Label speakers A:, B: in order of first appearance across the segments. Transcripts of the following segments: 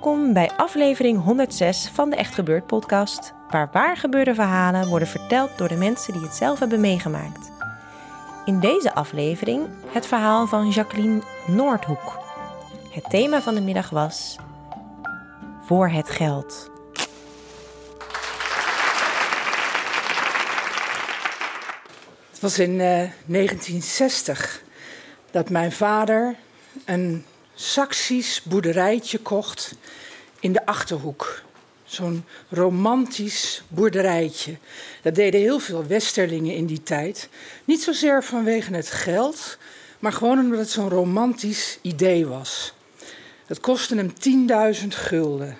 A: Welkom bij aflevering 106 van de Echt Gebeurd podcast, waar waar gebeurde verhalen worden verteld door de mensen die het zelf hebben meegemaakt. In deze aflevering het verhaal van Jacqueline Noordhoek. Het thema van de middag was Voor het geld.
B: Het was in eh, 1960 dat mijn vader een Saxisch boerderijtje kocht in de achterhoek. Zo'n romantisch boerderijtje. Dat deden heel veel westerlingen in die tijd. Niet zozeer vanwege het geld, maar gewoon omdat het zo'n romantisch idee was. Het kostte hem 10.000 gulden.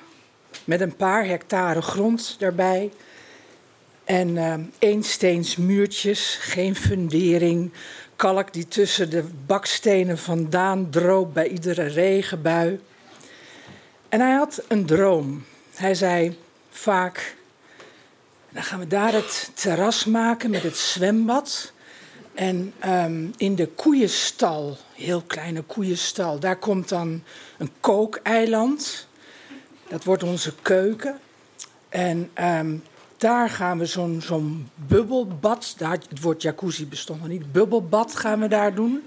B: Met een paar hectare grond daarbij. En uh, eensteens muurtjes, geen fundering, kalk die tussen de bakstenen vandaan droop bij iedere regenbui. En hij had een droom. Hij zei vaak: dan gaan we daar het terras maken met het zwembad. En um, in de koeienstal, heel kleine koeienstal, daar komt dan een kookeiland. Dat wordt onze keuken. En um, daar gaan we zo'n bubbelbad, daar, het woord jacuzzi bestond nog niet, bubbelbad gaan we daar doen.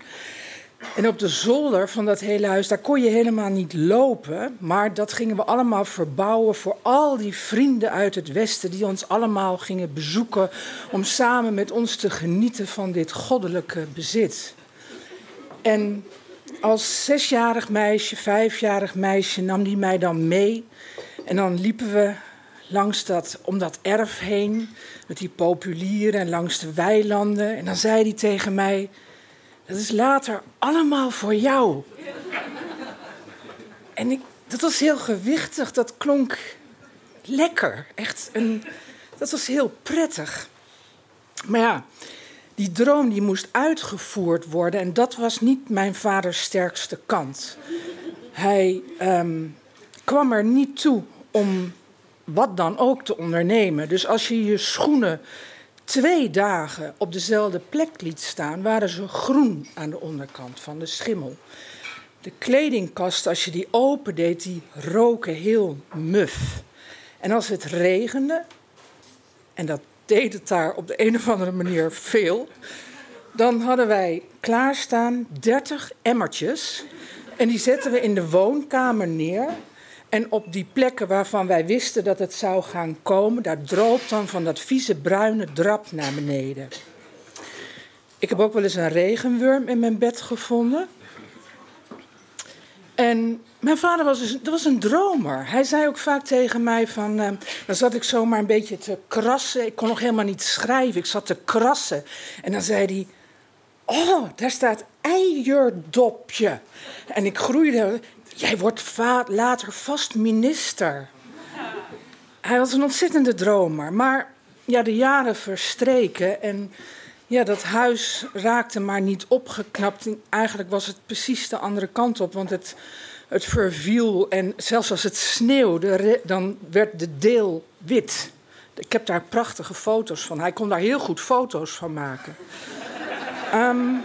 B: En op de zolder van dat hele huis, daar kon je helemaal niet lopen. Maar dat gingen we allemaal verbouwen voor al die vrienden uit het Westen die ons allemaal gingen bezoeken. Om samen met ons te genieten van dit goddelijke bezit. En als zesjarig meisje, vijfjarig meisje nam die mij dan mee. En dan liepen we langs dat, om dat erf heen, met die populieren en langs de weilanden. En dan zei hij tegen mij, dat is later allemaal voor jou. En ik, dat was heel gewichtig, dat klonk lekker. Echt een, dat was heel prettig. Maar ja, die droom die moest uitgevoerd worden en dat was niet mijn vaders sterkste kant. Hij um, kwam er niet toe om wat dan ook te ondernemen. Dus als je je schoenen twee dagen op dezelfde plek liet staan, waren ze groen aan de onderkant van de schimmel. De kledingkast, als je die opendeed, die roken heel muf. En als het regende, en dat deed het daar op de een of andere manier veel, dan hadden wij klaarstaan 30 emmertjes. En die zetten we in de woonkamer neer. En op die plekken waarvan wij wisten dat het zou gaan komen, daar droop dan van dat vieze bruine drap naar beneden. Ik heb ook wel eens een regenworm in mijn bed gevonden. En mijn vader was, dus, dat was een dromer. Hij zei ook vaak tegen mij van... Uh, dan zat ik zomaar een beetje te krassen. Ik kon nog helemaal niet schrijven. Ik zat te krassen. En dan zei hij... Oh, daar staat eierdopje. En ik groeide... Jij wordt later vast minister. Hij was een ontzettende dromer. Maar ja, de jaren verstreken en ja, dat huis raakte maar niet opgeknapt. eigenlijk was het precies de andere kant op, want het, het verviel. En zelfs als het sneeuwde, dan werd de deel wit. Ik heb daar prachtige foto's van. Hij kon daar heel goed foto's van maken. um,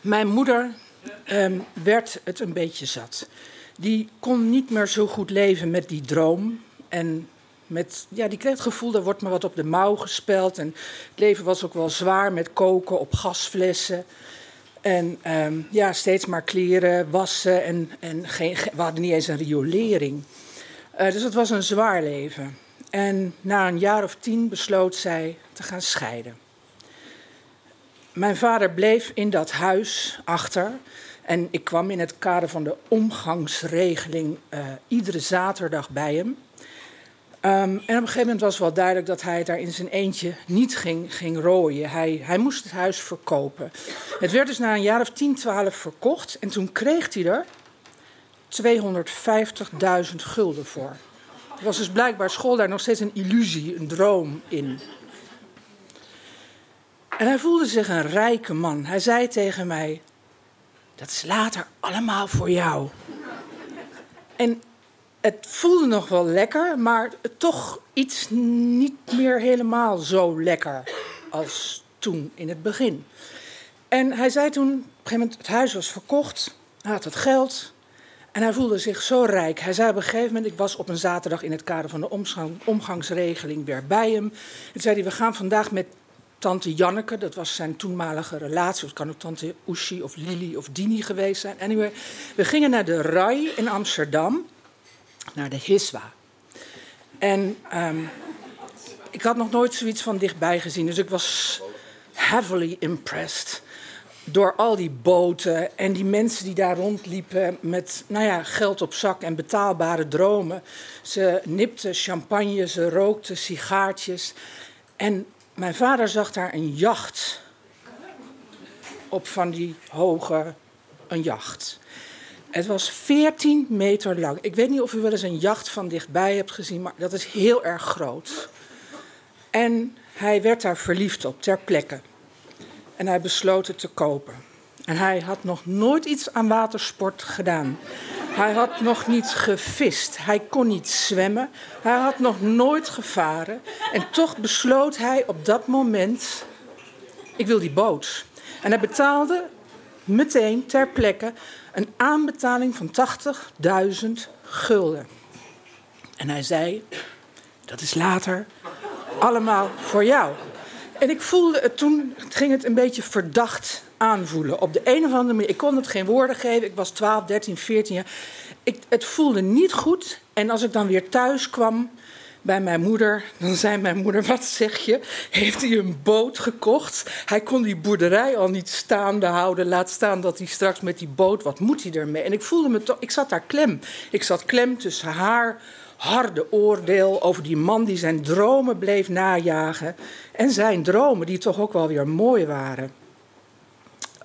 B: mijn moeder um, werd het een beetje zat. Die kon niet meer zo goed leven met die droom. En met, ja, die kreeg het gevoel, er wordt me wat op de mouw gespeld. En het leven was ook wel zwaar met koken op gasflessen. En um, ja, steeds maar kleren, wassen. En, en geen, we hadden niet eens een riolering. Uh, dus het was een zwaar leven. En na een jaar of tien besloot zij te gaan scheiden. Mijn vader bleef in dat huis achter. En ik kwam in het kader van de omgangsregeling uh, iedere zaterdag bij hem. Um, en op een gegeven moment was wel duidelijk dat hij daar in zijn eentje niet ging, ging rooien. Hij, hij moest het huis verkopen. Het werd dus na een jaar of 10, 12 verkocht. En toen kreeg hij er 250.000 gulden voor. Er was dus blijkbaar school daar nog steeds een illusie, een droom in. En hij voelde zich een rijke man. Hij zei tegen mij: Dat is later allemaal voor jou. En het voelde nog wel lekker, maar toch iets niet meer helemaal zo lekker als toen in het begin. En hij zei toen, op een gegeven moment, het huis was verkocht, hij had het geld en hij voelde zich zo rijk. Hij zei op een gegeven moment, ik was op een zaterdag in het kader van de omgangsregeling weer bij hem. En zei we gaan vandaag met tante Janneke, dat was zijn toenmalige relatie. Het kan ook tante Ushi of Lili of Dini geweest zijn. Anyway, we gingen naar de RAI in Amsterdam, naar de Hiswa. En um, ik had nog nooit zoiets van dichtbij gezien, dus ik was heavily impressed door al die boten en die mensen die daar rondliepen met nou ja, geld op zak en betaalbare dromen. Ze nipten champagne, ze rookten sigaartjes. En mijn vader zag daar een jacht op van die hoge, een jacht. Het was 14 meter lang. Ik weet niet of u wel eens een jacht van dichtbij hebt gezien, maar dat is heel erg groot. En hij werd daar verliefd op, ter plekke. En hij besloot het te kopen. En hij had nog nooit iets aan watersport gedaan. Hij had nog niet gevist. Hij kon niet zwemmen. Hij had nog nooit gevaren. En toch besloot hij op dat moment: ik wil die boot. En hij betaalde meteen ter plekke een aanbetaling van 80.000 gulden. En hij zei: dat is later allemaal voor jou. En ik voelde het toen, ging het een beetje verdacht aanvoelen. Op de een of andere manier. Ik kon het geen woorden geven. Ik was 12, 13, 14 jaar. Ik, het voelde niet goed. En als ik dan weer thuis kwam bij mijn moeder, dan zei mijn moeder: Wat zeg je? Heeft hij een boot gekocht? Hij kon die boerderij al niet staande houden. Laat staan dat hij straks met die boot, wat moet hij ermee? En ik voelde me toch, ik zat daar klem. Ik zat klem tussen haar harde oordeel over die man die zijn dromen bleef najagen. En zijn dromen die toch ook wel weer mooi waren.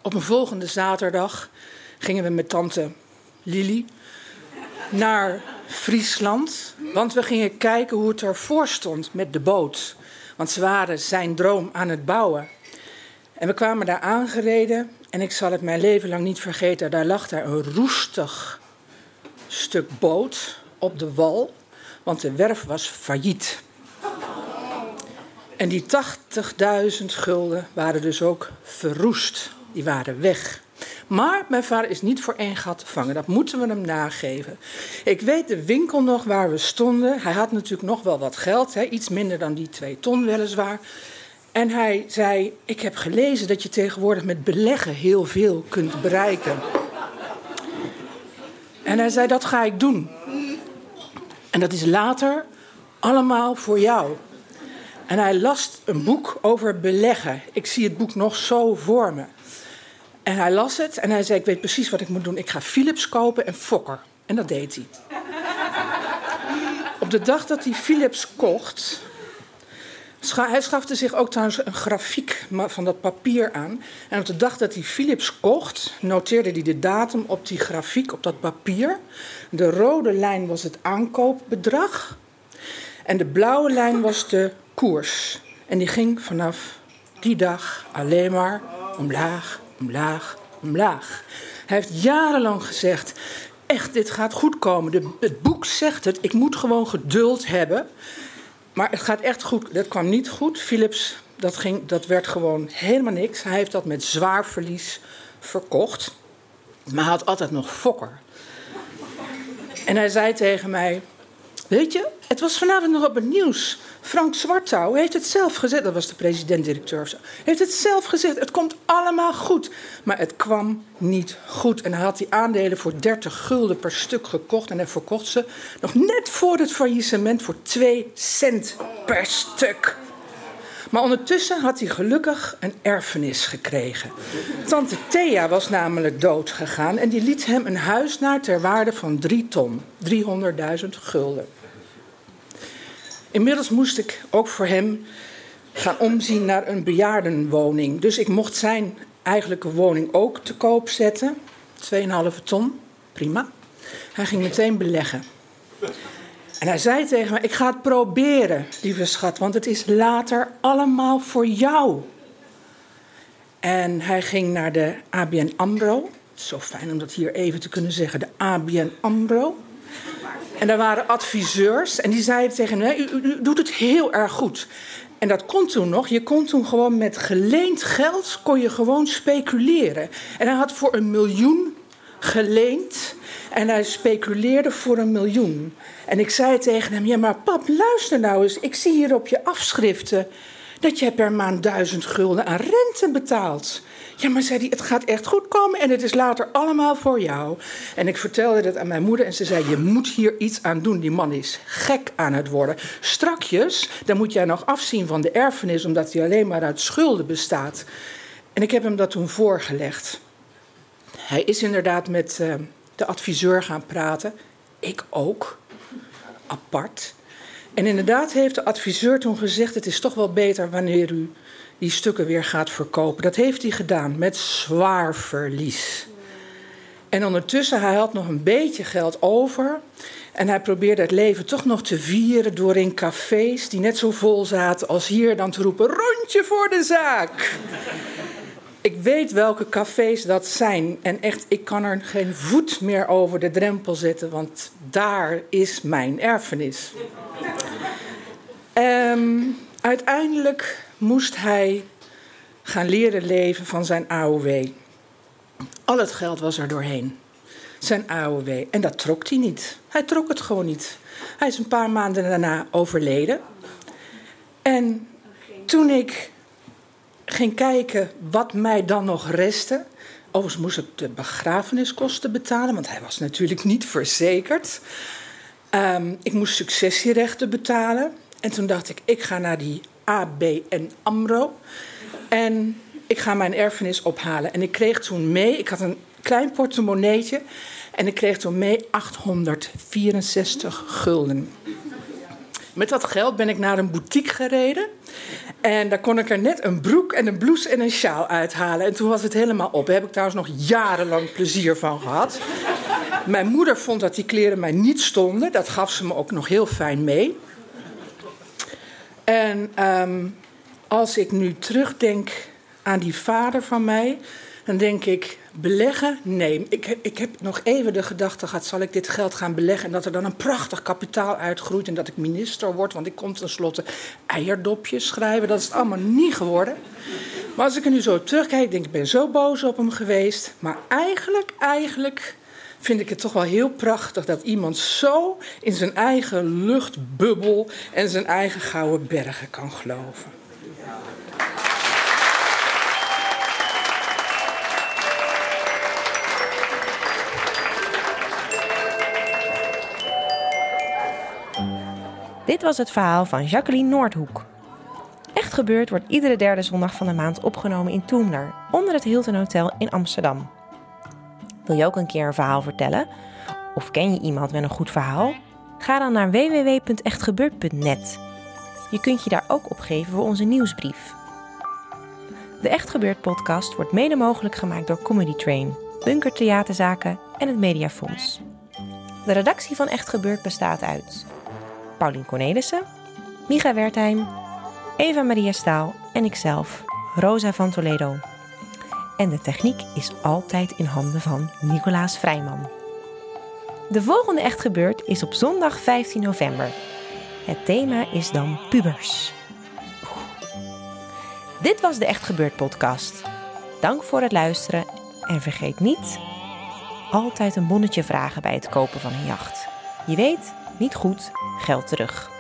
B: Op een volgende zaterdag gingen we met tante Lili naar Friesland. Want we gingen kijken hoe het ervoor stond met de boot. Want ze waren zijn droom aan het bouwen. En we kwamen daar aangereden. En ik zal het mijn leven lang niet vergeten. Daar lag daar een roestig stuk boot op de wal. Want de werf was failliet. En die 80.000 gulden waren dus ook verroest. Die waren weg. Maar mijn vader is niet voor één gat vangen. Dat moeten we hem nageven. Ik weet de winkel nog waar we stonden. Hij had natuurlijk nog wel wat geld. Hè, iets minder dan die twee ton weliswaar. En hij zei, ik heb gelezen dat je tegenwoordig met beleggen heel veel kunt bereiken. En hij zei, dat ga ik doen. En dat is later allemaal voor jou. En hij las een boek over beleggen. Ik zie het boek nog zo voor me. En hij las het en hij zei: Ik weet precies wat ik moet doen. Ik ga Philips kopen en Fokker. En dat deed hij. Op de dag dat hij Philips kocht. Hij schafte zich ook trouwens een grafiek van dat papier aan. En op de dag dat hij Philips kocht, noteerde hij de datum op die grafiek, op dat papier. De rode lijn was het aankoopbedrag. En de blauwe lijn was de koers. En die ging vanaf die dag alleen maar omlaag, omlaag, omlaag. Hij heeft jarenlang gezegd: echt, dit gaat goed komen. De, het boek zegt het, ik moet gewoon geduld hebben. Maar het gaat echt goed. Dat kwam niet goed. Philips, dat, ging, dat werd gewoon helemaal niks. Hij heeft dat met zwaar verlies verkocht. Maar hij had altijd nog Fokker. En hij zei tegen mij: Weet je, het was vanavond nog op het nieuws. Frank Zwartouw heeft het zelf gezegd, dat was de president-directeur of zo. Heeft het zelf gezegd, het komt allemaal goed. Maar het kwam niet goed. En hij had die aandelen voor 30 gulden per stuk gekocht. En hij verkocht ze nog net voor het faillissement voor 2 cent per stuk. Maar ondertussen had hij gelukkig een erfenis gekregen. Tante Thea was namelijk dood gegaan en die liet hem een huis naar ter waarde van 3 ton, 300.000 gulden. Inmiddels moest ik ook voor hem gaan omzien naar een bejaardenwoning. Dus ik mocht zijn eigenlijke woning ook te koop zetten. 2,5 ton, prima. Hij ging meteen beleggen. En hij zei tegen me: Ik ga het proberen, lieve schat, want het is later allemaal voor jou. En hij ging naar de ABN Amro. Zo fijn om dat hier even te kunnen zeggen: de ABN Amro. En daar waren adviseurs en die zeiden tegen hem: u, u doet het heel erg goed. En dat kon toen nog. Je kon toen gewoon met geleend geld kon je gewoon speculeren. En hij had voor een miljoen geleend en hij speculeerde voor een miljoen. En ik zei tegen hem: Ja, maar pap, luister nou eens. Ik zie hier op je afschriften dat je per maand duizend gulden aan rente betaalt. Ja, maar zei hij, het gaat echt goed komen en het is later allemaal voor jou. En ik vertelde dat aan mijn moeder en ze zei, je moet hier iets aan doen. Die man is gek aan het worden. Strakjes, dan moet jij nog afzien van de erfenis, omdat hij alleen maar uit schulden bestaat. En ik heb hem dat toen voorgelegd. Hij is inderdaad met uh, de adviseur gaan praten. Ik ook. Apart. En inderdaad heeft de adviseur toen gezegd: het is toch wel beter wanneer u die stukken weer gaat verkopen. Dat heeft hij gedaan met zwaar verlies. En ondertussen, hij had nog een beetje geld over. En hij probeerde het leven toch nog te vieren door in cafés die net zo vol zaten als hier dan te roepen: rondje voor de zaak. Ik weet welke cafés dat zijn. En echt, ik kan er geen voet meer over de drempel zetten, want daar is mijn erfenis. Um, uiteindelijk moest hij gaan leren leven van zijn AOW. Al het geld was er doorheen. Zijn AOW. En dat trok hij niet. Hij trok het gewoon niet. Hij is een paar maanden daarna overleden. En toen ik ging kijken wat mij dan nog restte. Overigens moest ik de begrafeniskosten betalen, want hij was natuurlijk niet verzekerd. Um, ik moest successierechten betalen. En toen dacht ik, ik ga naar die ABN AMRO. En ik ga mijn erfenis ophalen. En ik kreeg toen mee, ik had een klein portemonneetje. En ik kreeg toen mee 864 gulden. Met dat geld ben ik naar een boutique gereden. En daar kon ik er net een broek en een blouse en een sjaal uithalen. En toen was het helemaal op. Daar heb ik trouwens nog jarenlang plezier van gehad. Mijn moeder vond dat die kleren mij niet stonden. Dat gaf ze me ook nog heel fijn mee. En um, als ik nu terugdenk aan die vader van mij, dan denk ik, beleggen? Nee. Ik ik heb nog even de gedachte gehad, zal ik dit geld gaan beleggen en dat er dan een prachtig kapitaal uitgroeit en dat ik minister word, want ik kom tenslotte eierdopjes schrijven. Dat is het allemaal niet geworden. Maar als ik er nu zo terugkijk, denk ik ben zo boos op hem geweest. Maar eigenlijk, eigenlijk vind ik het toch wel heel prachtig dat iemand zo in zijn eigen luchtbubbel en zijn eigen gouden bergen kan geloven.
A: Was het verhaal van Jacqueline Noordhoek. Echt gebeurd wordt iedere derde zondag van de maand opgenomen in Toemler, onder het Hilton Hotel in Amsterdam. Wil je ook een keer een verhaal vertellen? Of ken je iemand met een goed verhaal? Ga dan naar www.echtgebeurd.net. Je kunt je daar ook opgeven voor onze nieuwsbrief. De Echt Gebeurd podcast wordt mede mogelijk gemaakt door Comedy Train, Bunker Theaterzaken en het Mediafonds. De redactie van Echt Gebeurd bestaat uit Paulien Cornelissen, Micha Wertheim, Eva Maria Staal en ikzelf, Rosa van Toledo. En de techniek is altijd in handen van Nicolaas Vrijman. De volgende Echt Gebeurd is op zondag 15 november. Het thema is dan pubers. Dit was de Echt Gebeurd podcast. Dank voor het luisteren en vergeet niet altijd een bonnetje vragen bij het kopen van een jacht. Je weet, niet goed, geld terug.